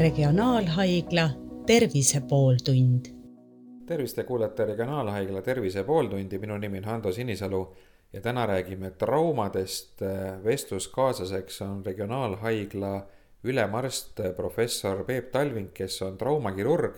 Regionaalhaigla Tervise pooltund. tervist, te kuulate Regionaalhaigla Tervise pooltundi, minu nimi on Hando Sinisalu ja täna räägime traumadest. vestluskaaslaseks on Regionaalhaigla ülemarst, professor Peep Talving, kes on traumakirurg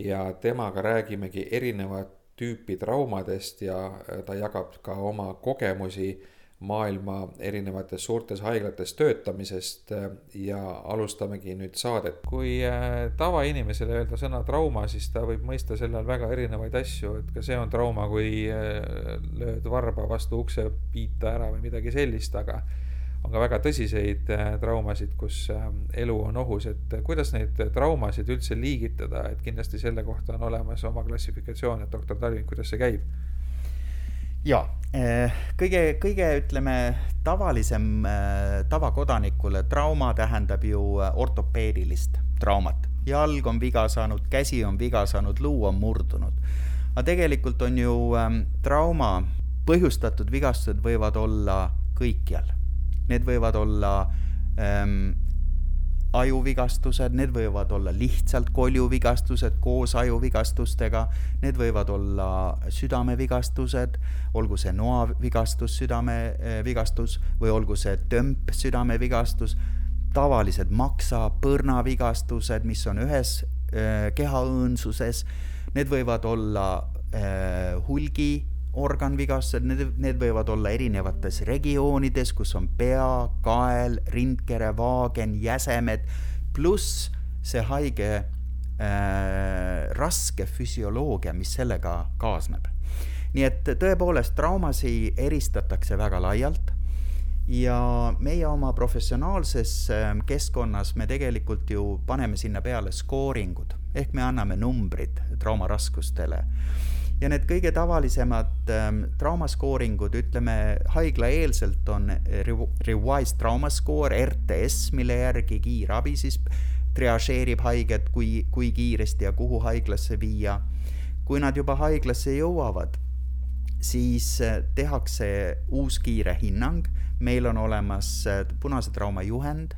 ja temaga räägimegi erinevat tüüpi traumadest ja ta jagab ka oma kogemusi maailma erinevates suurtes haiglates töötamisest äh, ja alustamegi nüüd saadet. kui äh, tavainimesele öelda sõna trauma, siis ta võib mõista selle all väga erinevaid asju, et ka see on trauma, kui äh, lööd varba vastu ukse piita ära või midagi sellist, aga on ka väga tõsiseid traumasid, kus elu on ohus, et kuidas neid traumasid üldse liigitada, et kindlasti selle kohta on olemas oma klassifikatsioon, et doktor Talving, kuidas see käib? Ja eh, kõige, kõige ütleme tavalisem eh, tavakodanikule trauma tähendab ju eh, ortopeedilist traumat. jalg on viga saanud, käsi on viga saanud, luu on murdunud. aga tegelikult on ju ehm, trauma põhjustatud vigastused võivad olla kõikjal. Need võivad olla ähm, ajuvigastused, need võivad olla lihtsalt koljuvigastused koos ajuvigastustega, need võivad olla südamevigastused, olgu see noavigastus, südamevigastus või olgu see tömp, südamevigastus, tavalised maksa, põrnavigastused, mis on ühes äh, kehaõõnsuses, need võivad olla äh, hulgi organvigastused, need, need võivad olla erinevates regioonides, kus on pea, kael, rindkere, vaagen, jäsemed, pluss see haige äh, raske füsioloogia, mis sellega kaasneb. nii et tõepoolest traumasi eristatakse väga laialt ja meie oma professionaalses ähm, keskkonnas me tegelikult ju paneme sinna peale skooringud ehk me anname numbrid traumaraskustele ja need kõige tavalisemad ähm, traumaskooringud, ütleme haiglaeelselt on Revised Trauma Score, RTS, mille järgi kiirabi siis triažeerib haiget, kui, kui kiiresti ja kuhu haiglasse viia. kui nad juba haiglasse jõuavad, siis äh, tehakse uus kiire hinnang, meil on olemas äh, punase trauma juhend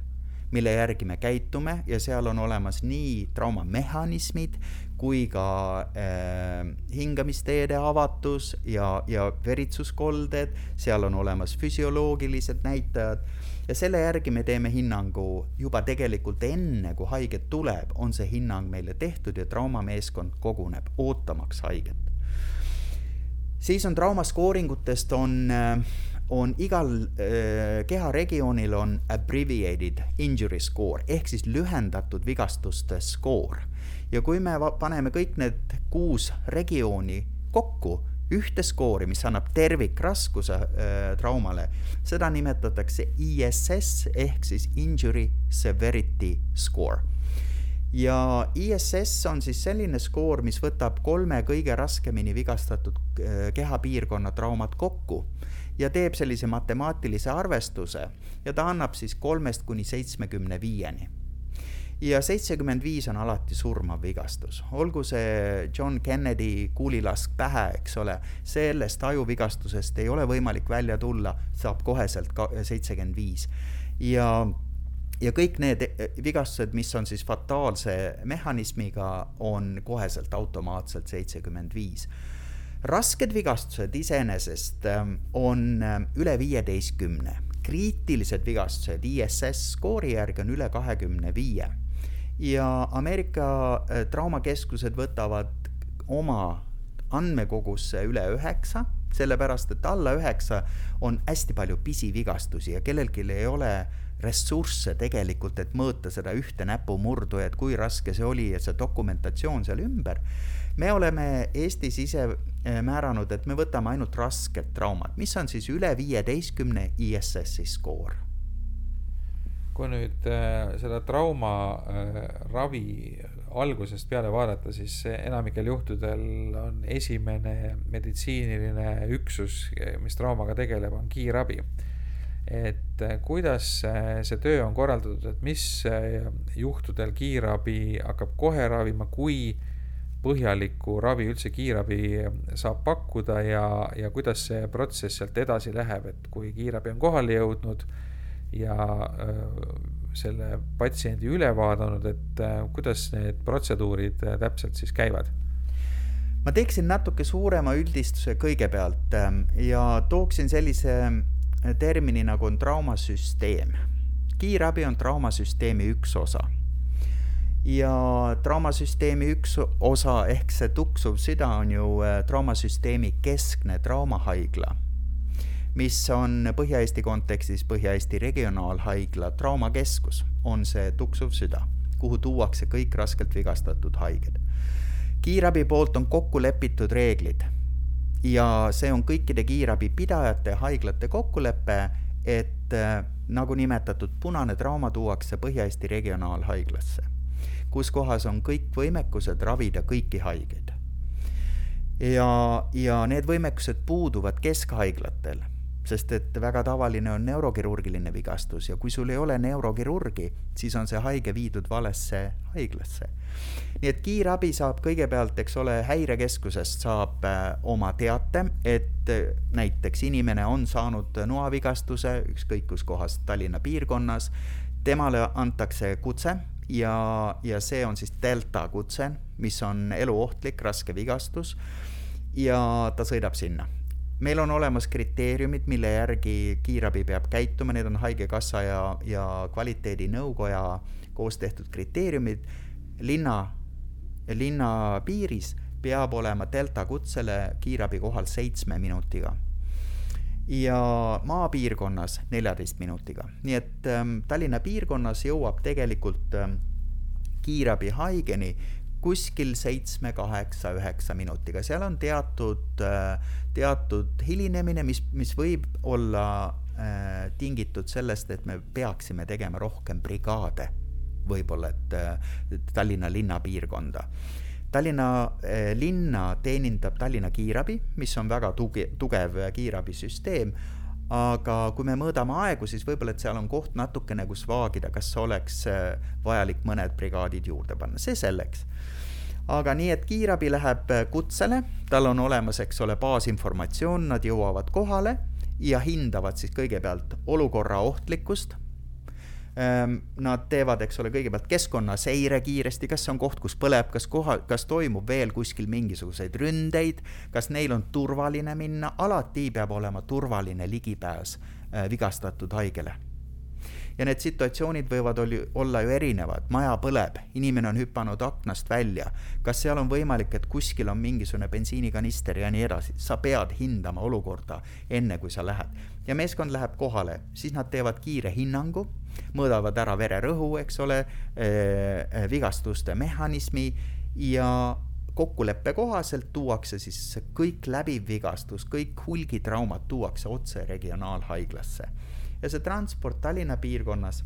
mille järgi me käitume ja seal on olemas nii traumamehhanismid kui ka äh, hingamisteede avatus ja, ja veritsuskolded, seal on olemas füsioloogilised näitajad ja selle järgi me teeme hinnangu juba tegelikult enne, kui haige tuleb, on see hinnang meile tehtud ja traumameeskond koguneb ootamaks haiget. siis on traumaskooringutest on äh, on igal äh, keharegioonil on abbreviated injury score ehk siis lühendatud vigastuste skoor. ja kui me paneme kõik need kuus regiooni kokku ühte skoori, mis annab tervikraskuse äh, traumale, seda nimetatakse ISS ehk siis injury severity score ja ISS on siis selline skoor, mis võtab kolme kõige raskemini vigastatud äh, kehapiirkonna traumad kokku ja teeb sellise matemaatilise arvestuse ja ta annab siis kolmest kuni seitsmekümne viieni. Ja seitsekümmend viis on alati surmav vigastus, olgu see John Kennedy kuulilask pähe, eks ole, sellest ajuvigastusest ei ole võimalik välja tulla, saab koheselt seitsekümmend viis. Ja ja kõik need vigastused, mis on siis fataalse mehhanismiga, on koheselt automaatselt seitsekümmend viis. Rasked vigastused iseenesest ähm, on ähm, üle viieteistkümne, kriitilised vigastused ISS skoori järgi on üle kahekümne viie. Ja Ameerika äh, traumakeskused võtavad oma andmekogusse üle üheksa, sellepärast et alla üheksa on hästi palju pisivigastusi ja kellelgi ei ole ressursse tegelikult, et mõõta seda ühte näpumurdu ja et kui raske see oli ja see dokumentatsioon seal ümber. Me oleme Eestis ise eh, määranud, et me võtame ainult rasked traumad, mis on siis üle viieteistkümne ISS-i skoor. kui nüüd äh, seda trauma äh, ravi algusest peale vaadata, siis enamikel juhtudel on esimene meditsiiniline üksus, mis traumaga tegeleb, on kiirabi et kuidas see töö on korraldatud, et mis juhtudel kiirabi hakkab kohe ravima, kui põhjalikku ravi üldse kiirabi saab pakkuda ja, ja kuidas see protsess sealt edasi läheb, et kui kiirabi on kohale jõudnud ja selle patsiendi üle vaadanud, et kuidas need protseduurid täpselt siis käivad? ma teeksin natuke suurema üldistuse kõigepealt ähm, ja tooksin sellise termini nagu on traumasüsteem. kiirabi on traumasüsteemi üks osa ja traumasüsteemi üks osa ehk see tuksuv süda on ju äh, traumasüsteemi keskne traumahaigla, mis on Põhja-Eesti kontekstis Põhja-Eesti Regionaalhaigla traumakeskus, on see tuksuv süda, kuhu tuuakse kõik raskelt vigastatud haiged. kiirabi poolt on kokku lepitud reeglid ja see on kõikide kiirabipidajate ja haiglate kokkulepe, et äh, nagu nimetatud, punane trauma tuuakse Põhja-Eesti Regionaalhaiglasse kus kohas on kõik võimekused ravida kõiki haigeid. ja, ja need võimekused puuduvad keskhaiglatel, sest et väga tavaline on neurokirurgiline vigastus ja kui sul ei ole neurokirurgi, siis on see haige viidud valesse haiglasse. nii et kiirabi saab kõigepealt, eks ole, häirekeskusest saab äh, oma teate, et äh, näiteks inimene on saanud noavigastuse ükskõik kus kohas Tallinna piirkonnas, temale antakse kutse ja, ja see on siis delta kutse, mis on eluohtlik raske vigastus ja ta sõidab sinna. Meil on olemas kriteeriumid, mille järgi kiirabi peab käituma, need on Haigekassa ja, ja kvaliteedinõukoja koos tehtud kriteeriumid. linna, linna piiris peab olema delta kutsele kiirabi kohal seitsme minutiga ja maapiirkonnas neljateist minutiga, nii et ähm, Tallinna piirkonnas jõuab tegelikult ähm, kiirabi haigeni kuskil seitsme, kaheksa, üheksa minutiga, seal on teatud äh,, teatud hilinemine, mis, mis võib olla äh, tingitud sellest, et me peaksime tegema rohkem brigaade võib-olla, et äh, Tallinna linnapiirkonda Tallinna eh, linna teenindab Tallinna Kiirabi, mis on väga tugi, tugev kiirabisüsteem, aga kui me mõõdame aegu, siis võib-olla, et seal on koht natukene, kus vaagida, kas oleks eh, vajalik mõned brigaadid juurde panna, see selleks. Aga nii, et kiirabi läheb eh, kutsele, tal on olemas, eks ole, baasinformatsioon, nad jõuavad kohale ja hindavad siis kõigepealt olukorra ohtlikkust. Ehm, nad teevad, eks ole, kõigepealt keskkonnaseire kiiresti, kas see on koht, kus põleb, kas koha, kas toimub veel kuskil mingisuguseid ründeid, kas neil on turvaline minna, alati peab olema turvaline ligipääs äh, vigastatud haigele ja need situatsioonid võivad oli, olla ju erinevad, maja põleb, inimene on hüpanud aknast välja, kas seal on võimalik, et kuskil on mingisugune bensiinikanister ja nii edasi, sa pead hindama olukorda enne, kui sa lähed. ja meeskond läheb kohale, siis nad teevad kiire hinnangu, mõõdavad ära vererõhu, eks ole äh,, vigastuste mehhanismi ja kokkuleppe kohaselt tuuakse siis kõik läbiv vigastus, kõik hulgitraumad tuuakse otse regionaalhaiglasse ja see transport Tallinna piirkonnas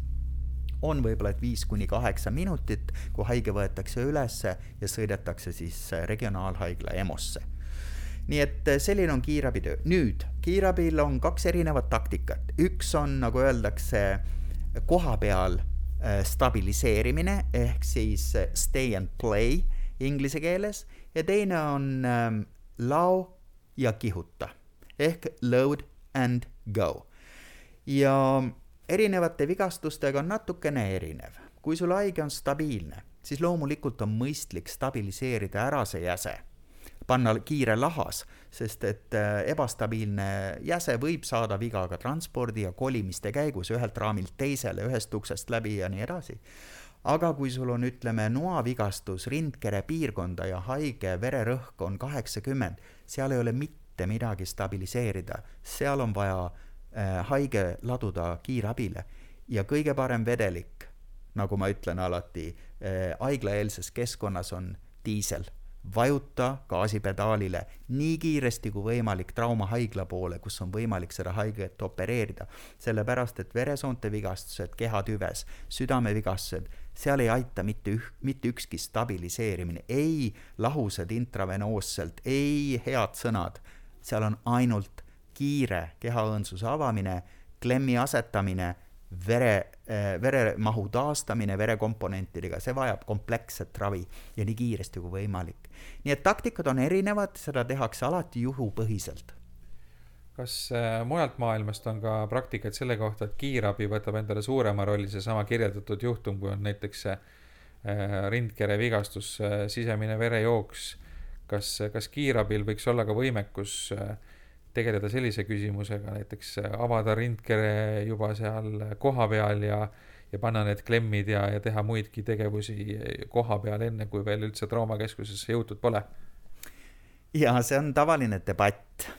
on võib-olla et viis kuni kaheksa minutit, kui haige võetakse ülesse ja sõidetakse siis äh, regionaalhaigla EMO-sse. nii et äh, selline on kiirabitöö. nüüd, kiirabil on kaks erinevat taktikat, üks on, nagu öeldakse, koha peal äh, stabiliseerimine ehk siis stay and play inglise keeles ja teine on ähm, lao ja kihuta ehk load and go ja erinevate vigastustega on natukene erinev. kui sul haige on stabiilne, siis loomulikult on mõistlik stabiliseerida ära see jäse, panna kiire lahas, sest et äh, ebastabiilne jäse võib saada viga ka transpordi ja kolimiste käigus ühelt raamilt teisele, ühest uksest läbi ja nii edasi aga kui sul on, ütleme, noavigastus rindkere piirkonda ja haige vererõhk on kaheksakümmend, seal ei ole mitte midagi stabiliseerida, seal on vaja haige laduda kiirabile ja kõige parem vedelik, nagu ma ütlen alati, äh, haiglaeelses keskkonnas on diisel. vajuta gaasipedaalile nii kiiresti kui võimalik traumahaigla poole, kus on võimalik seda haiget opereerida. sellepärast, et veresoonte vigastused kehatüves, südamevigastused, seal ei aita mitte üh-, mitte ükski stabiliseerimine, ei lahused intravenoosselt, ei head sõnad, seal on ainult kiire kehaõõnsuse avamine, klemmi asetamine, vere, eh, veremahu taastamine verekomponentidega, see vajab kompleksset ravi ja nii kiiresti kui võimalik. nii et taktikad on erinevad, seda tehakse alati juhupõhiselt kas äh, mujalt maailmast on ka praktikaid selle kohta, et kiirabi võtab endale suurema rolli, seesama kirjeldatud juhtum, kui on näiteks äh, rindkere vigastus, äh, sisemine verejooks, kas, kas kiirabil võiks olla ka võimekus tegeleda sellise küsimusega, näiteks avada rindkere juba seal kohapeal ja ja panna need klemmid ja, ja teha muidki tegevusi koha peal, enne kui veel üldse traumakeskusesse jõutud pole? ja see on tavaline debatt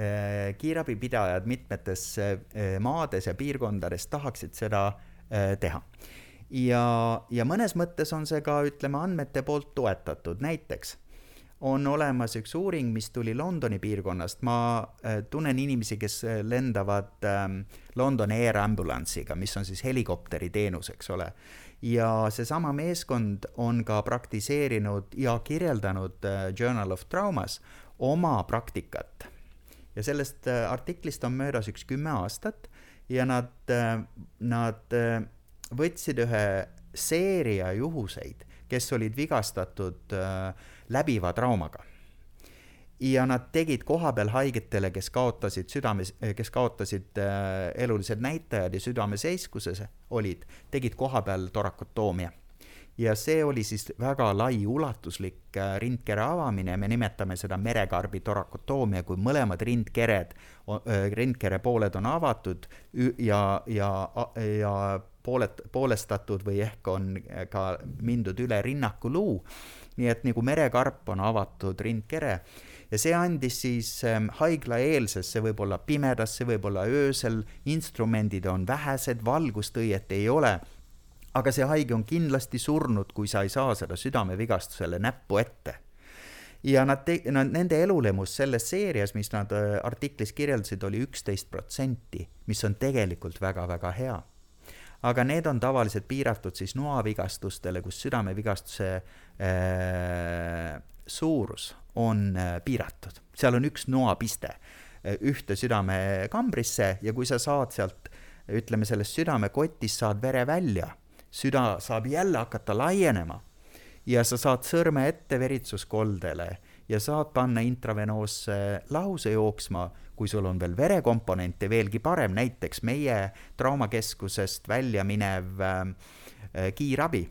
Äh, kiirabipidajad mitmetes äh, maades ja piirkondades tahaksid seda äh, teha. ja, ja mõnes mõttes on see ka, ütleme, andmete poolt toetatud, näiteks on olemas üks uuring, mis tuli Londoni piirkonnast, ma tunnen inimesi, kes lendavad ähm, London Air Ambulance'iga, mis on siis helikopteri teenus, eks ole. ja seesama meeskond on ka praktiseerinud ja kirjeldanud Journal of Traumas oma praktikat ja sellest äh, artiklist on möödas üks kümme aastat ja nad, äh, nad äh, võtsid ühe seeria juhuseid, kes olid vigastatud läbiva traumaga. ja nad tegid kohapeal haigetele, kes kaotasid südames, kes kaotasid elulised näitajad ja südameseiskuses olid, tegid kohapeal torakotoomia ja see oli siis väga lai ulatuslik äh, rindkere avamine, me nimetame seda merekarbi torakotoomia, kui mõlemad rindkered, äh, rindkere pooled on avatud ja, ja, ja pooled, poolestatud või ehk on ka mindud üle rinnakuluu. nii et nagu merekarp on avatud rindkere ja see andis siis ähm, haiglaeelsesse, võib-olla pimedasse, võib-olla öösel, instrumendid on vähesed, valgustõiet ei ole aga see haige on kindlasti surnud, kui sa ei saa seda südamevigastusele näppu ette. ja nad nad, nende elulemus selles seerias, mis nad äh, artiklis kirjeldasid, oli üksteist protsenti, mis on tegelikult väga-väga hea. Aga need on tavaliselt piiratud siis noavigastustele, kus südamevigastuse äh, suurus on äh, piiratud, seal on üks noapiste äh, ühte südamekambrisse ja kui sa saad sealt ütleme, sellest südamekotist saad vere välja süda saab jälle hakata laienema ja sa saad sõrme ette veritsuskoldele ja saad panna intravenoosse lahuse jooksma, kui sul on veel verekomponente, veelgi parem, näiteks meie traumakeskusest välja minev äh, kiirabi,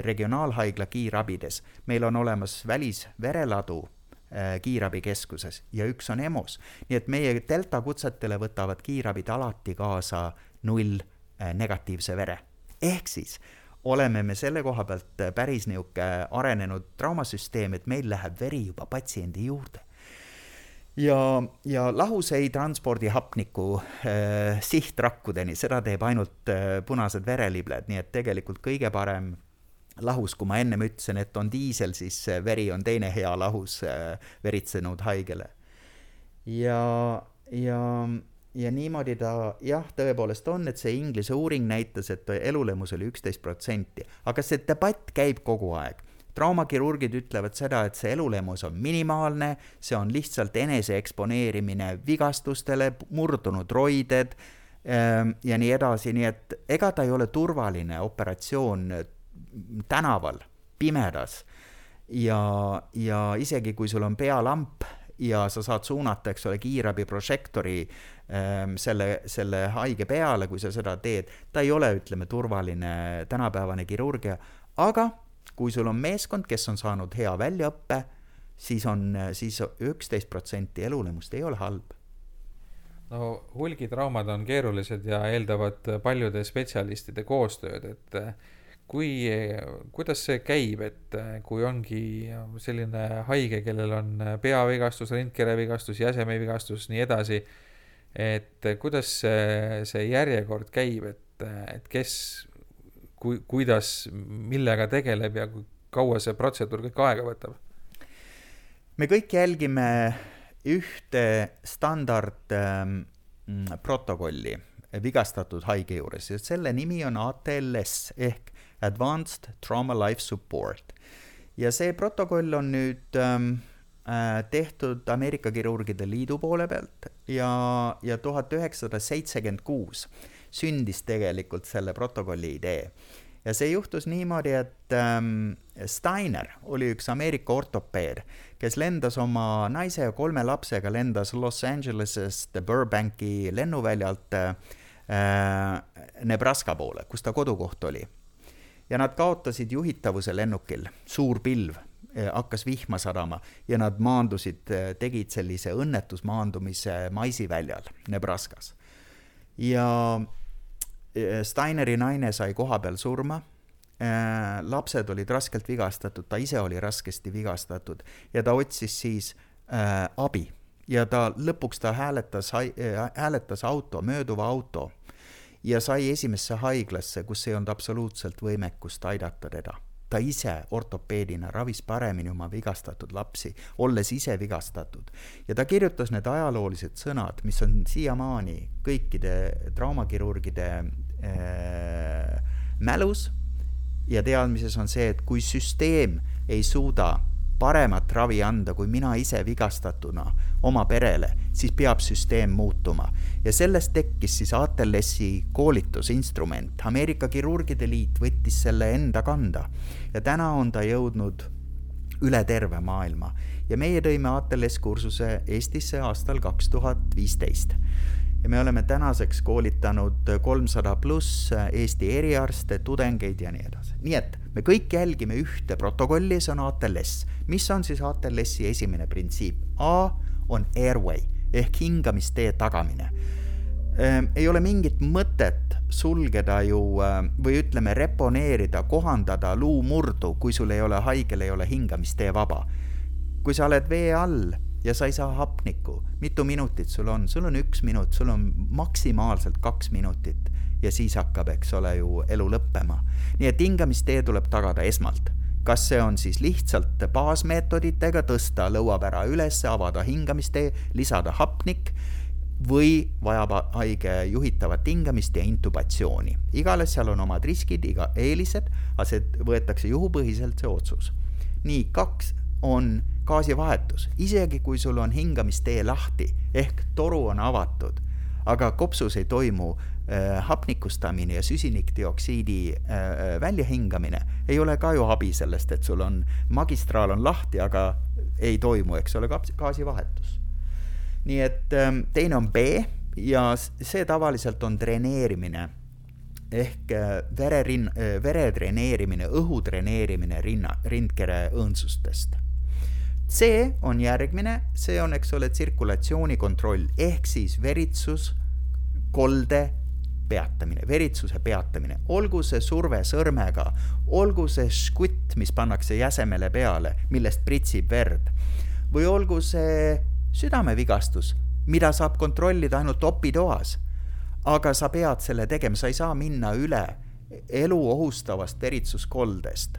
regionaalhaigla kiirabides, meil on olemas välisvereladu äh, kiirabikeskuses ja üks on EMO-s. nii et meie delta kutsetele võtavad kiirabid alati kaasa null äh, negatiivse vere ehk siis oleme me selle koha pealt päris niisugune arenenud traumasüsteem, et meil läheb veri juba patsiendi juurde. ja, ja lahus ei transpordi hapnikku äh, sihtrakkudeni, seda teeb ainult äh, punased verelibled, nii et tegelikult kõige parem lahus, kui ma ennem ütlesin, et on diisel, siis veri on teine hea lahus äh, veritsenud haigele. ja, ja ja niimoodi ta jah, tõepoolest on, et see Inglise uuring näitas, et elulemus oli üksteist protsenti, aga see debatt käib kogu aeg. Traumakirurgid ütlevad seda, et see elulemus on minimaalne, see on lihtsalt enese eksponeerimine vigastustele, murdunud roided ähm, ja nii edasi, nii et ega ta ei ole turvaline operatsioon tänaval, pimedas. ja, ja isegi kui sul on pealamp ja sa saad suunata, eks ole, kiirabi prožektori ähm, selle, selle haige peale, kui sa seda teed, ta ei ole, ütleme, turvaline tänapäevane kirurgia, aga kui sul on meeskond, kes on saanud hea väljaõppe, siis on siis, siis üksteist protsenti elulemust ei ole halb. No hulgitraumad on keerulised ja eeldavad paljude spetsialistide koostööd, et kui, kuidas see käib, et äh, kui ongi selline haige, kellel on peavigastus, rindkerevigastus, jäsemevigastus, nii edasi, et äh, kuidas see, see järjekord käib, et, et kes, kui, kuidas, millega tegeleb ja kui kaua see protseduur kõik aega võtab? me kõik jälgime ühte standard ähm, protokolli vigastatud haige juures ja selle nimi on ATLS ehk Advanced Trauma Life Support. ja see protokoll on nüüd ähm, äh, tehtud Ameerika Kirurgide Liidu poole pealt ja, ja tuhat üheksasada seitsekümmend kuus sündis tegelikult selle protokolli idee. ja see juhtus niimoodi, et ähm, Steiner oli üks Ameerika ortopeed, kes lendas oma naise ja kolme lapsega, lendas Los Angelesest Burbanki lennuväljalt äh, Nebraska poole, kus ta kodukoht oli. ja nad kaotasid juhitavuse lennukil, suur pilv äh, hakkas vihma sadama ja nad maandusid, äh, tegid sellise õnnetusmaandumise maisiväljal Nebraskas. ja äh, Steineri naine sai kohapeal surma Äh, lapsed olid raskelt vigastatud, ta ise oli raskesti vigastatud ja ta otsis siis abi ja ta lõpuks ta hääletas, hääletas auto, mööduva auto ja sai esimesse haiglasse, kus ei olnud absoluutselt võimekust aidata teda. Ta ise ortopeedina ravis paremini oma vigastatud lapsi, olles ise vigastatud. ja ta kirjutas need ajaloolised sõnad, mis on siiamaani kõikide traumakirurgide äh, mälus ja teadmises on see, et kui süsteem ei suuda paremat ravi anda kui mina ise vigastatuna oma perele, siis peab süsteem muutuma. ja sellest tekkis siis ATLS-i koolitusinstrument. Ameerika Kirurgide Liit võttis selle enda kanda ja täna on ta jõudnud üle terve maailma ja meie tõime ATLS kursuse Eestisse aastal kaks tuhat viisteist ja me oleme tänaseks koolitanud kolmsada pluss Eesti eriarste, tudengeid ja nii edasi. nii et me kõik jälgime ühte protokolli, see on ATLS. mis on siis ATLS-i esimene printsiip? A on airway ehk hingamistee tagamine ehm,. ei ole mingit mõtet sulgeda ju ehm, või ütleme, reponeerida, kohandada luumurdu, kui sul ei ole, haigel ei ole hingamistee vaba. kui sa oled vee all ja sa ei saa hapnikku. mitu minutit sul on, sul on üks minut, sul on maksimaalselt kaks minutit ja siis hakkab, eks ole ju, elu lõppema. nii et hingamistee tuleb tagada esmalt. Kas see on siis lihtsalt baasmeetoditega tõsta lõuapära üles, avada hingamistee, lisada hapnik või vajab haige juhitavat hingamist ja intubatsiooni. igale seal on omad riskid, iga eelised, aga see võetakse juhupõhiselt, see otsus. nii, kaks on gaasivahetus, isegi kui sul on hingamistee lahti ehk toru on avatud, aga kopsus ei toimu hapnikustamine ja süsinikdioksiidi äh, väljahingamine, ei ole ka ju abi sellest, et sul on, magistraal on lahti, aga ei toimu, eks ole, gaasivahetus. nii et ähm, teine on B ja see tavaliselt on dreneerimine. Ehk äh, vererin-, äh, vere dreneerimine, õhu dreneerimine rinna, rindkere õõnsustest. C on järgmine, see on, eks ole, tsirkulatsiooni kontroll ehk siis veritsus, kolde peatamine, veritsuse peatamine, olgu see surve sõrmega, olgu see škutt, mis pannakse jäsemele peale, millest pritsib verd, või olgu see südamevigastus, mida saab kontrollida ainult opitoas. aga sa pead selle tegema, sa ei saa minna üle elu ohustavast veritsuskoldest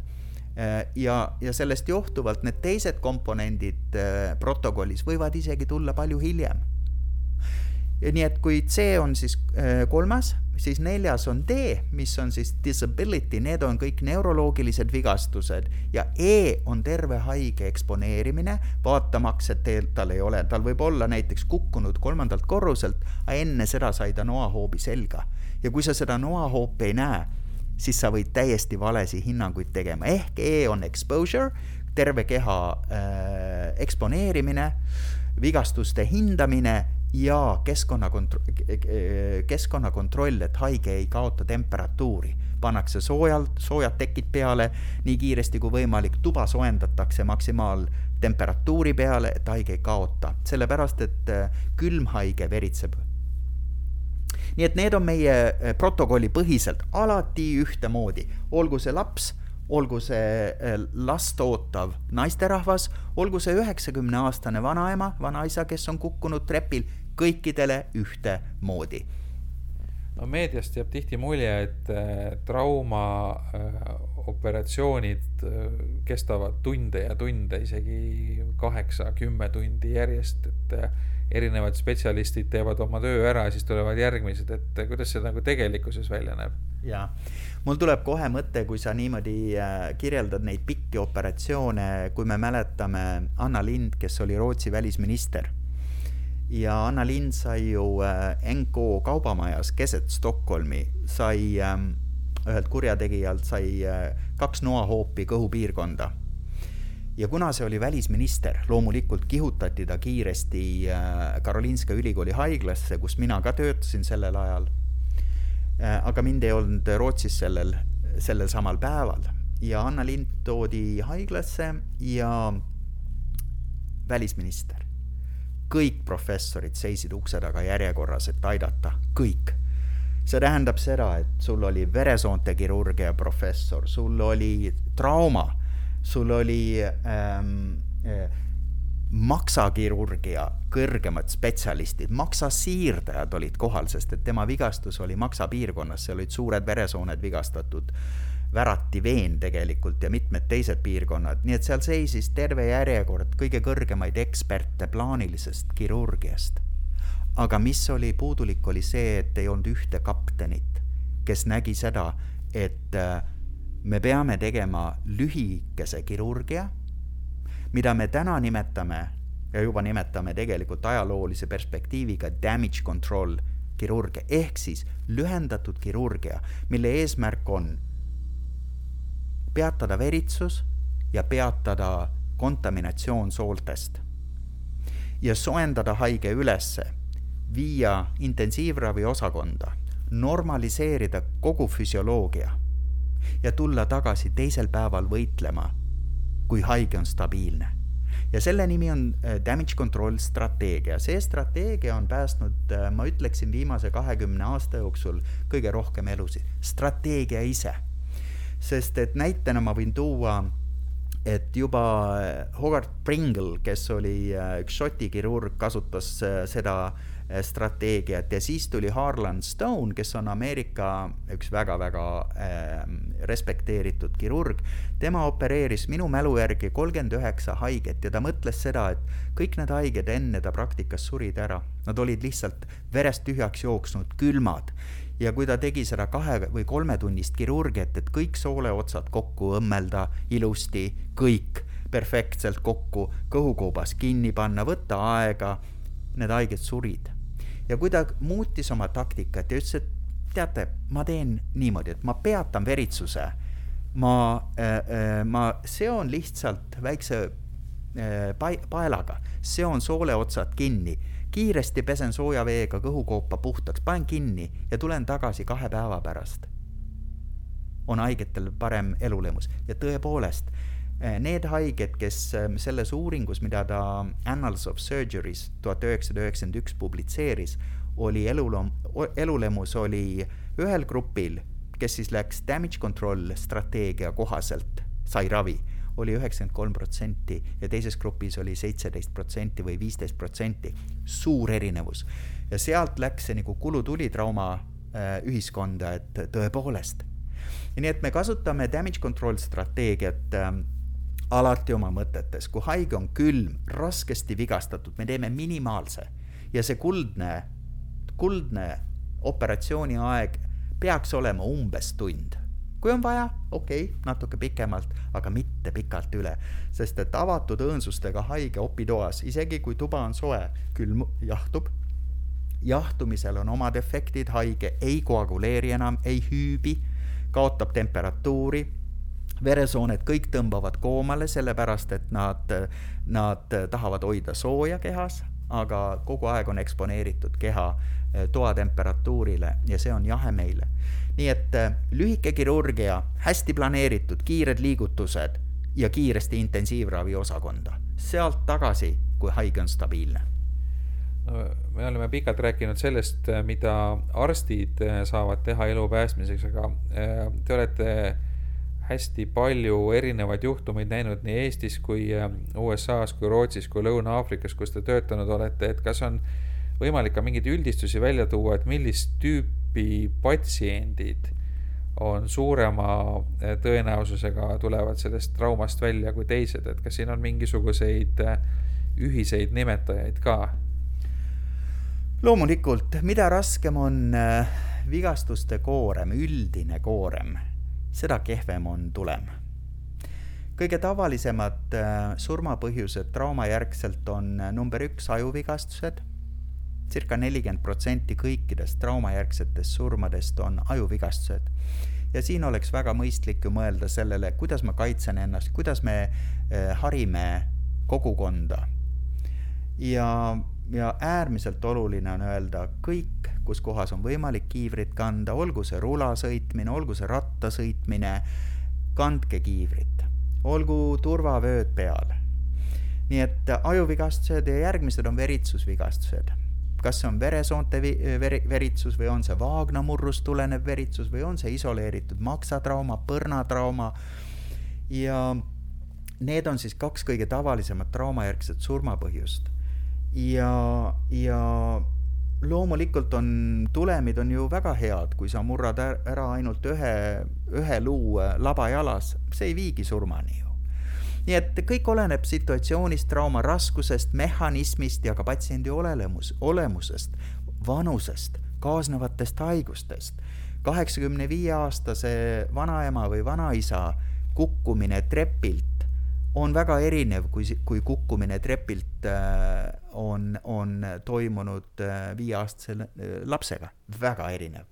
Äh, ja, ja sellest johtuvalt need teised komponendid äh, protokollis võivad isegi tulla palju hiljem. Nii et kui C on siis äh, kolmas, siis neljas on D, mis on siis disability, need on kõik neuroloogilised vigastused. Ja E on terve haige eksponeerimine, vaatamaks, et teil, tal ei ole, tal võib olla näiteks kukkunud kolmandalt korruselt, aga enne seda sai ta noahoobi selga. ja kui sa seda noahoopi ei näe, siis sa võid täiesti valesi hinnanguid tegema, ehk E on exposure, terve keha äh, eksponeerimine, vigastuste hindamine ja keskkonnakontr-, keskkonnakontroll, et haige ei kaota temperatuuri. pannakse soojalt, soojad tekid peale nii kiiresti kui võimalik, tuba soojendatakse maksimaaltemperatuuri peale, et haige ei kaota, sellepärast et äh, külmhaige veritseb. Nii et need on meie eh, protokolli põhiselt alati ühtemoodi, olgu see laps, olgu see eh, last ootav naisterahvas, olgu see üheksakümne aastane vanaema, vanaisa, kes on kukkunud trepil, kõikidele ühtemoodi no meediast jääb tihti mulje, et äh, trauma äh, operatsioonid äh, kestavad tunde ja tunde, isegi kaheksa, kümme tundi järjest, et erinevad spetsialistid teevad oma töö ära, siis tulevad järgmised, et kuidas see nagu tegelikkuses välja näeb? jaa, mul tuleb kohe mõte, kui sa niimoodi äh, kirjeldad neid pikki operatsioone, kui me mäletame Anna Lind, kes oli Rootsi välisminister ja Anna Lind sai ju äh, NK kaubamajas keset Stockholmi, sai ähm, ühelt kurjategijalt sai kaks noahoopi kõhupiirkonda ja kuna see oli välisminister, loomulikult kihutati ta kiiresti Karolinska ülikooli haiglasse, kus mina ka töötasin sellel ajal. Aga mind ei olnud Rootsis sellel, sellel samal päeval ja Anna Lind toodi haiglasse ja välisminister. kõik professorid seisid ukse taga järjekorras, et aidata, kõik. see tähendab seda, et sul oli veresoonte kirurgia professor, sul oli trauma, sul oli ähm, äh, maksakirurgia kõrgemad spetsialistid, maksasiirdajad olid kohal, sest et tema vigastus oli maksapiirkonnas, seal olid suured veresooned vigastatud Värati veen tegelikult ja mitmed teised piirkonnad, nii et seal seisis terve järjekord kõige kõrgemaid eksperte plaanilisest kirurgiast. aga mis oli puudulik, oli see, et ei olnud ühte kaptenit, kes nägi seda, et äh, me peame tegema lühikese kirurgia, mida me täna nimetame ja juba nimetame tegelikult ajaloolise perspektiiviga damage control kirurgia ehk siis lühendatud kirurgia, mille eesmärk on peatada veritsus ja peatada kontaminatsioon sooltest. ja soojendada haige ülesse, viia intensiivravi osakonda, normaliseerida kogu füsioloogia ja tulla tagasi teisel päeval võitlema, kui haige on stabiilne ja selle nimi on äh, damage control strateegia. see strateegia on päästnud, äh, ma ütleksin, viimase kahekümne aasta jooksul kõige rohkem elusid. strateegia ise sest et näitena ma võin tuua, et juba Howard Pringle, kes oli äh, üks Šoti kirurg, kasutas äh, seda äh, strateegiat ja siis tuli Harlan Stone, kes on Ameerika üks väga-väga äh, respekteeritud kirurg. tema opereeris minu mälu järgi kolmkümmend üheksa haiget ja ta mõtles seda, et kõik need haiged enne ta praktikas surid ära. Nad olid lihtsalt verest tühjaks jooksnud, külmad ja kui ta tegi seda kahe või kolmetunnist kirurgiat, et kõik sooleotsad kokku õmmelda ilusti, kõik perfektselt kokku, kõhukoobas kinni panna, võtta aega, need haiged surid. Ja kui ta muutis oma taktikat ja ütles, et teate, ma teen niimoodi, et ma peatan veritsuse, ma äh,, äh, ma seon lihtsalt väikse äh, paelaga, seon sooleotsad kinni kiiresti pesen sooja veega kõhukoopa puhtaks, panen kinni ja tulen tagasi kahe päeva pärast. on haigetel parem elulemus ja tõepoolest, need haiged, kes eh, selles uuringus, mida ta Annals of Surgery's tuhat üheksasada üheksakümmend üks publitseeris, oli elulom-, elulemus oli ühel grupil, kes siis läks damage control strateegia kohaselt, sai ravi oli üheksakümmend kolm protsenti ja teises grupis oli seitseteist protsenti või viisteist protsenti. suur erinevus ja sealt läks see nagu kulu-tuli trauma äh, ühiskonda, et tõepoolest. nii et me kasutame damage control strateegiat alati oma mõtetes, kui haige on külm, raskesti vigastatud, me teeme minimaalse. Ja see kuldne, kuldne operatsiooni aeg peaks olema umbes tund. Kui on vaja, okei okay,, natuke pikemalt, aga mitte pikalt üle, sest et avatud õõnsustega haige opitoas, isegi kui tuba on soe, külm jahtub. jahtumisel on omad efektid, haige ei koaguleeri enam, ei hüübi, kaotab temperatuuri veresooned kõik tõmbavad koomale, sellepärast et nad, nad tahavad hoida sooja kehas, aga kogu aeg on eksponeeritud keha eh, toatemperatuurile ja see on jahe meile. Nii et äh, lühike kirurgia, hästi planeeritud, kiired liigutused ja kiiresti intensiivravi osakonda, sealt tagasi, kui haige on stabiilne. No me oleme pikalt rääkinud sellest, äh, mida arstid saavad teha elu päästmiseks, aga te olete hästi palju erinevaid juhtumeid näinud nii Eestis kui USA-s kui Rootsis kui Lõuna-Aafrikas, kus te töötanud olete, et kas on võimalik ka mingeid üldistusi välja tuua, et millist tüüpi patsiendid on suurema eh, tõenäosusega tulevad sellest traumast välja kui teised, et kas siin on mingisuguseid eh, ühiseid nimetajaid ka? loomulikult, mida raskem on vigastuste koorem, üldine koorem, seda kehvem on tulem. kõige tavalisemad surmapõhjused traumajärgselt on number üks ajuvigastused circa nelikümmend protsenti kõikidest traumajärgsetest surmadest on ajuvigastused. ja siin oleks väga mõistlik ju mõelda sellele, kuidas ma kaitsen ennast, kuidas me eh, harime kogukonda. ja, ja äärmiselt oluline on öelda kõik, kus kohas on võimalik kiivrit kanda, olgu see rula sõitmine, olgu see ratta sõitmine, kandke kiivrit, olgu turvavööd peal. nii et ajuvigastused ja järgmised on veritsusvigastused kas see on veresoonte vi-, veri-, veritsus või on see vaagnamurrust tulenev veritsus või on see isoleeritud maksatrauma, põrnatrauma ja need on siis kaks kõige tavalisemat traumajärgset surmapõhjust. ja, ja loomulikult on, tulemid on ju väga head, kui sa murrad ära ainult ühe, ühe luu laba jalas, see ei viigi surmani ju nii et kõik oleneb situatsioonist, trauma raskusest, mehhanismist ja ka patsiendi olemus, olemusest, vanusest, kaasnevatest haigustest. kaheksakümne viie aastase vanaema või vanaisa kukkumine trepilt on väga erinev, kui, kui kukkumine trepilt äh, on, on toimunud äh, viieaastase äh, lapsega, väga erinev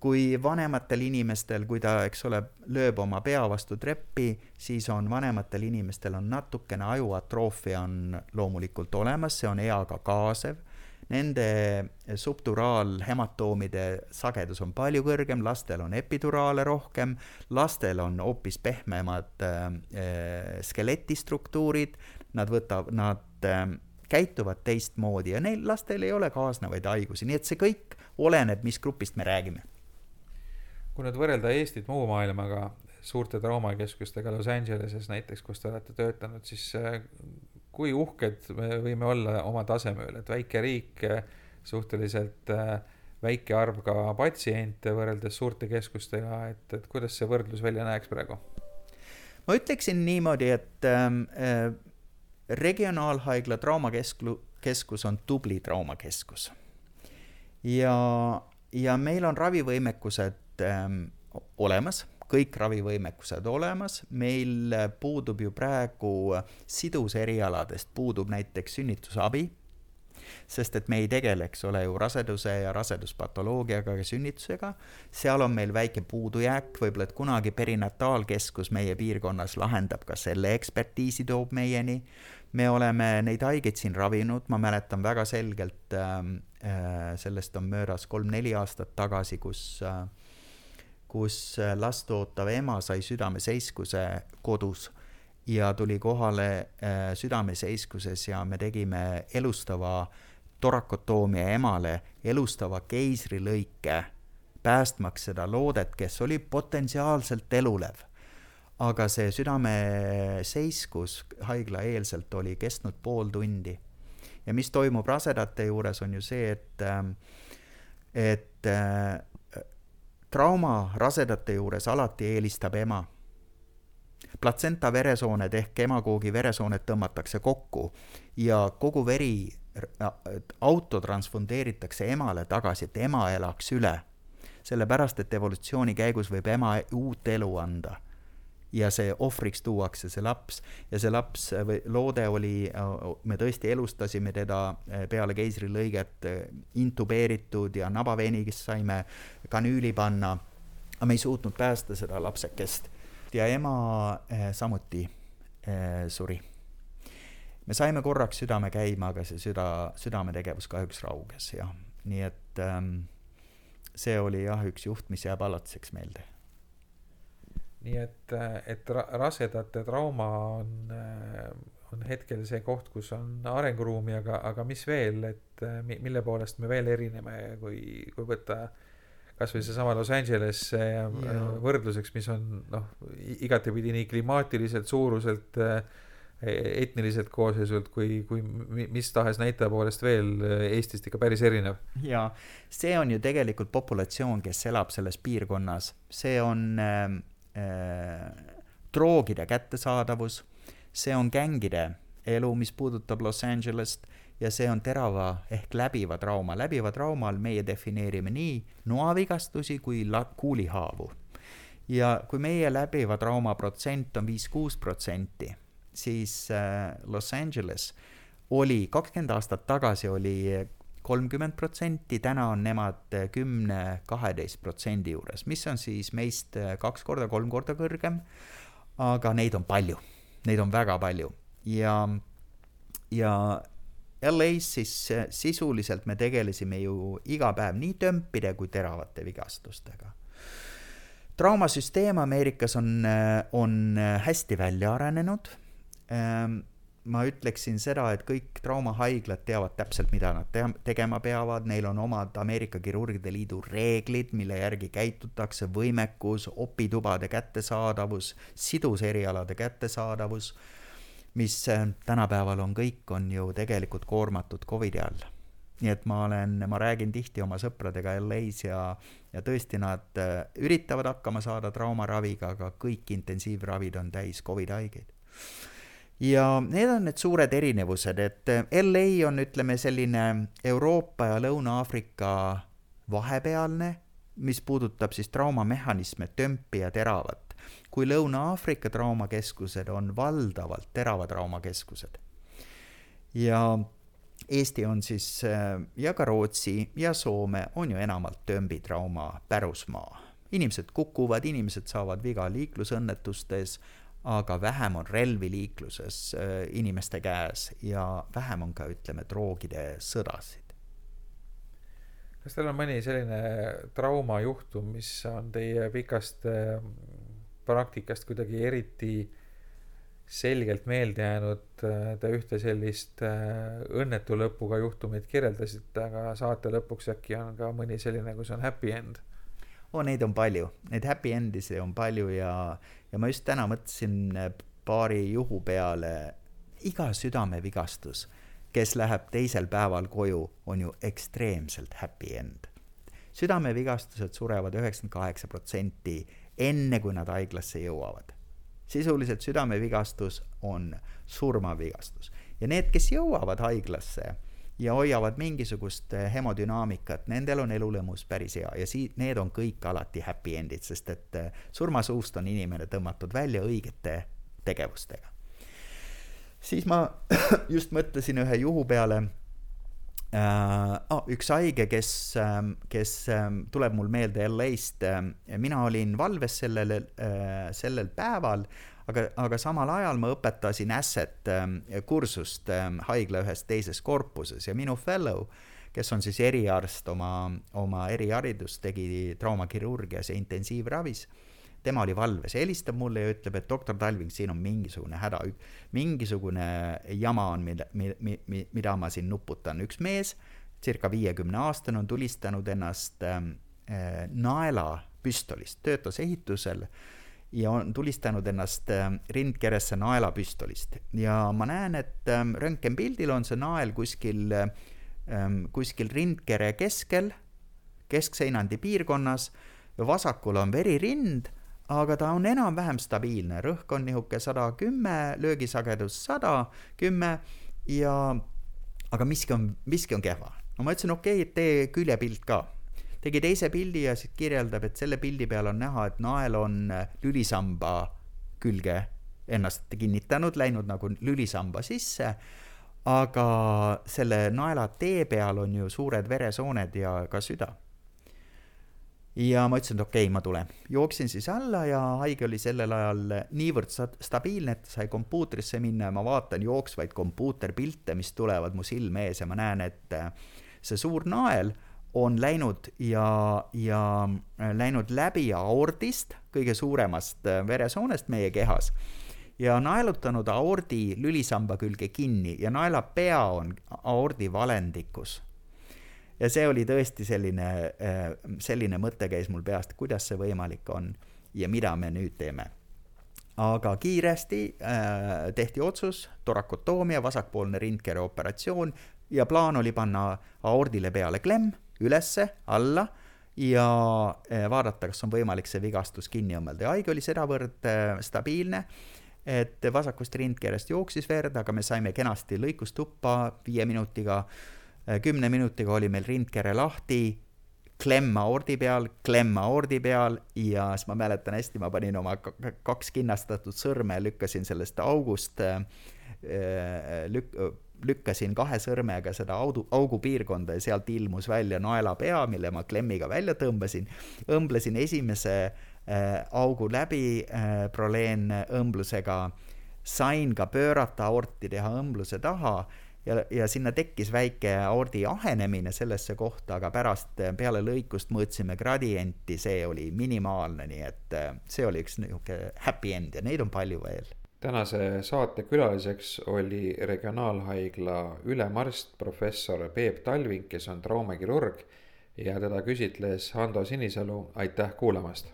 kui vanematel inimestel, kui ta, eks ole, lööb oma pea vastu treppi, siis on vanematel inimestel on natukene ajuatroofia on loomulikult olemas, see on eaga kaasev. Nende subturaalhematoomide sagedus on palju kõrgem, lastel on epiduraale rohkem, lastel on hoopis pehmemad äh, skeletistruktuurid, nad võtab, nad äh, käituvad teistmoodi ja neil lastel ei ole kaasnevaid haigusi, nii et see kõik oleneb, mis grupist me räägime. Kui nüüd võrrelda Eestit muu maailmaga, suurte traumakeskustega Los Angeleses näiteks, kus te olete töötanud, siis kui uhked me võime olla oma taseme üle, et väike riik, äh, suhteliselt äh, väike arv ka patsiente võrreldes suurte keskustega, et, et kuidas see võrdlus välja näeks praegu? ma ütleksin niimoodi, et ähm, äh, regionaalhaigla traumakeskus on tubli traumakeskus. ja, ja meil on ravivõimekused ähm, olemas, kõik ravivõimekused olemas, meil puudub ju praegu siduserialadest, puudub näiteks sünnitusabi, sest et me ei tegele, eks ole ju, raseduse ja raseduspatoloogiaga ja sünnitusega, seal on meil väike puudujääk, võib-olla et kunagi perinataalkeskus meie piirkonnas lahendab ka selle ekspertiisi, toob meieni, me oleme neid haigeid siin ravinud, ma mäletan väga selgelt äh,, sellest on möödas kolm-neli aastat tagasi, kus äh, kus äh, last ootav ema sai südameseiskuse kodus ja tuli kohale äh, südameseiskuses ja me tegime elustava torakotoomia emale elustava keisrilõike, päästmaks seda loodet, kes oli potentsiaalselt elulev. aga see südameseiskus haiglaeelselt oli kestnud pool tundi. ja mis toimub rasedate juures, on ju see, et, ähm, et äh, trauma rasedate juures alati eelistab ema. platsenta veresooned ehk emakoogi veresooned tõmmatakse kokku ja kogu veri autotransfundeeritakse emale tagasi, et ema elaks üle. sellepärast, et evolutsiooni käigus võib ema uut elu anda ja see ohvriks tuuakse, see laps, ja see laps või loode oli, me tõesti elustasime teda eh, peale keisrilõiget intubeeritud ja nabaveenigist saime kanüüli panna, aga me ei suutnud päästa seda lapsekest. Ja ema samuti suri. me saime korraks südame käima, aga see süda, südametegevus kahjuks rauges jah, nii et ähm, see oli jah, üks juht, mis jääb alatiseks meelde nii et, et rasedate trauma on, on hetkel see koht, kus on arenguruumi, aga, aga mis veel, et mille poolest me veel erineme, kui, kui võtta kasvõi seesama Los Angeles ja. võrdluseks, mis on noh, igatepidi nii klimaatiliselt, suuruselt, etniliselt koosseisult kui, kui mis tahes näitaja poolest veel Eestist ikka päris erinev. ja see on ju tegelikult populatsioon, kes elab selles piirkonnas, see on äh, Äh, droogide kättesaadavus, see on gängide elu, mis puudutab Los Angelest ja see on terava ehk läbiva trauma. läbiva trauma all meie defineerime nii noavigastusi kui kuulihaavu. ja kui meie läbiva trauma protsent on viis-kuus protsenti, siis äh, Los Angeles oli kakskümmend aastat tagasi oli kolmkümmend protsenti, täna on nemad kümne, kaheteist protsendi juures, mis on siis meist kaks korda, kolm korda kõrgem. aga neid on palju, neid on väga palju ja, ja LA-s siis sisuliselt me tegelesime ju iga päev nii tömpide kui teravate vigastustega. traumasüsteem Ameerikas on, on hästi välja arenenud ehm, ma ütleksin seda, et kõik traumahaiglad teavad täpselt, mida nad te tegema peavad, neil on omad Ameerika Kirurgide Liidu reeglid, mille järgi käitutakse, võimekus, opitubade kättesaadavus, siduserialade kättesaadavus, mis äh, tänapäeval on kõik, on ju tegelikult koormatud Covidi all. nii et ma olen, ma räägin tihti oma sõpradega LA-s ja, ja tõesti, nad äh, üritavad hakkama saada traumaraviga, aga kõik intensiivravid on täis Covidi haigeid ja need on need suured erinevused, et eh, LA on, ütleme, selline Euroopa ja Lõuna-Aafrika vahepealne, mis puudutab siis traumamehhanisme, tömpi ja teravat. kui Lõuna-Aafrika traumakeskused on valdavalt terava traumakeskused. ja Eesti on siis eh, ja ka Rootsi ja Soome on ju enamalt tömbitrauma pärusmaa. inimesed kukuvad, inimesed saavad viga liiklusõnnetustes aga vähem on relvi liikluses äh, inimeste käes ja vähem on ka, ütleme, droogide sõdasid. kas teil on mõni selline traumajuhtum, mis on teie pikast äh, praktikast kuidagi eriti selgelt meelde jäänud, te ühte sellist äh, õnnetu lõpuga juhtumit kirjeldasite, aga saate lõpuks äkki on ka mõni selline, kus on happy end? Oo, neid on palju, neid happy end'isi on palju ja, ja ma just täna mõtlesin äh, paari juhu peale, iga südamevigastus, kes läheb teisel päeval koju, on ju ekstreemselt happy end. südamevigastused surevad üheksakümmend kaheksa protsenti enne, kui nad haiglasse jõuavad. sisuliselt südamevigastus on surmavigastus ja need, kes jõuavad haiglasse ja hoiavad mingisugust eh, hemodünaamikat, nendel on elulõmus päris hea ja sii-, need on kõik alati happy end'id, sest et eh, surmasuust on inimene tõmmatud välja õigete tegevustega. siis ma just mõtlesin ühe juhu peale äh,. Oh, üks haige, kes, ähm, kes ähm, tuleb mul meelde LA-st, ähm, mina olin valves sellel, äh, sellel päeval aga, aga samal ajal ma õpetasin asset ähm, kursust ähm, haigla ühes teises korpuses ja minu fellow, kes on siis eriarst oma, oma eriharidust, tegi traumakirurgias ja intensiivravis, tema oli valves, helistab mulle ja ütleb, et doktor Talving, siin on mingisugune häda, mingisugune jama on, mille, mi-, mi-, mida ma siin nuputan, üks mees, circa viiekümne aastane, on tulistanud ennast ähm, äh, naelapüstolist, töötas ehitusel äh, ja on tulistanud ennast ähm, rindkeresse naelapüstolist ja ma näen, et ähm, röntgenpildil on see nael kuskil, ähm, kuskil rindkere keskel, keskseinandi piirkonnas, vasakul on verirind, aga ta on enam-vähem stabiilne, rõhk on niisugune sada kümme, löögisagedus sada kümme ja aga miski on, miski on kehva. no ma ütlesin, okei okay,, tee küljepilt ka tegi teise pildi ja siis kirjeldab, et selle pildi peal on näha, et nael on äh, lülisamba külge ennast kinnitanud, läinud nagu lülisamba sisse, aga selle naela tee peal on ju suured veresooned ja ka süda. ja ma ütlesin, et okei okay,, ma tulen. jooksin siis alla ja haige oli sellel ajal niivõrd stabiilne, et sai kompuutrisse minna ja ma vaatan jooksvaid kompuuterpilte, mis tulevad mu silme ees ja ma näen, et äh, see suur nael on läinud ja, ja äh, läinud läbi aordist, kõige suuremast äh, veresoonest meie kehas ja naelutanud aordi lülisamba külge kinni ja naelapea on aordi valendikus. ja see oli tõesti selline, äh, selline mõte käis mul peast, kuidas see võimalik on ja mida me nüüd teeme. aga kiiresti äh, tehti otsus, torakotoomia, vasakpoolne rindkere operatsioon ja plaan oli panna aordile peale klemm ülesse, alla ja eh, vaadata, kas on võimalik see vigastus kinni õmmelda ja haige oli sedavõrd eh, stabiilne, et vasakust rindkerest jooksis verd, aga me saime kenasti lõikust tuppa viie minutiga, eh, kümne minutiga oli meil rindkere lahti, klemm aordi peal, klemm aordi peal ja siis ma mäletan hästi, ma panin oma kaks kinnastatud sõrme, lükkasin sellest august lük-, lükkasin kahe sõrmega seda audu, augupiirkonda ja sealt ilmus välja naelapea, mille ma klemmiga välja tõmbasin, õmblesin esimese äh, augu läbi äh, proleenõmblusega, sain ka pöörata aorti, teha õmbluse taha ja, ja sinna tekkis väike aordi ahenemine sellesse kohta, aga pärast peale lõikust mõõtsime gradienti, see oli minimaalne, nii et äh, see oli üks niisugune happy end ja neid on palju veel. Tänase saate külaliseks oli Regionaalhaigla ülemarst, professor Peep Talving, kes on traumakirurg ja teda küsitles Hando Sinisalu, aitäh kuulamast.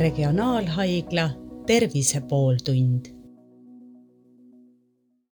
regionaalhaigla Tervise pooltund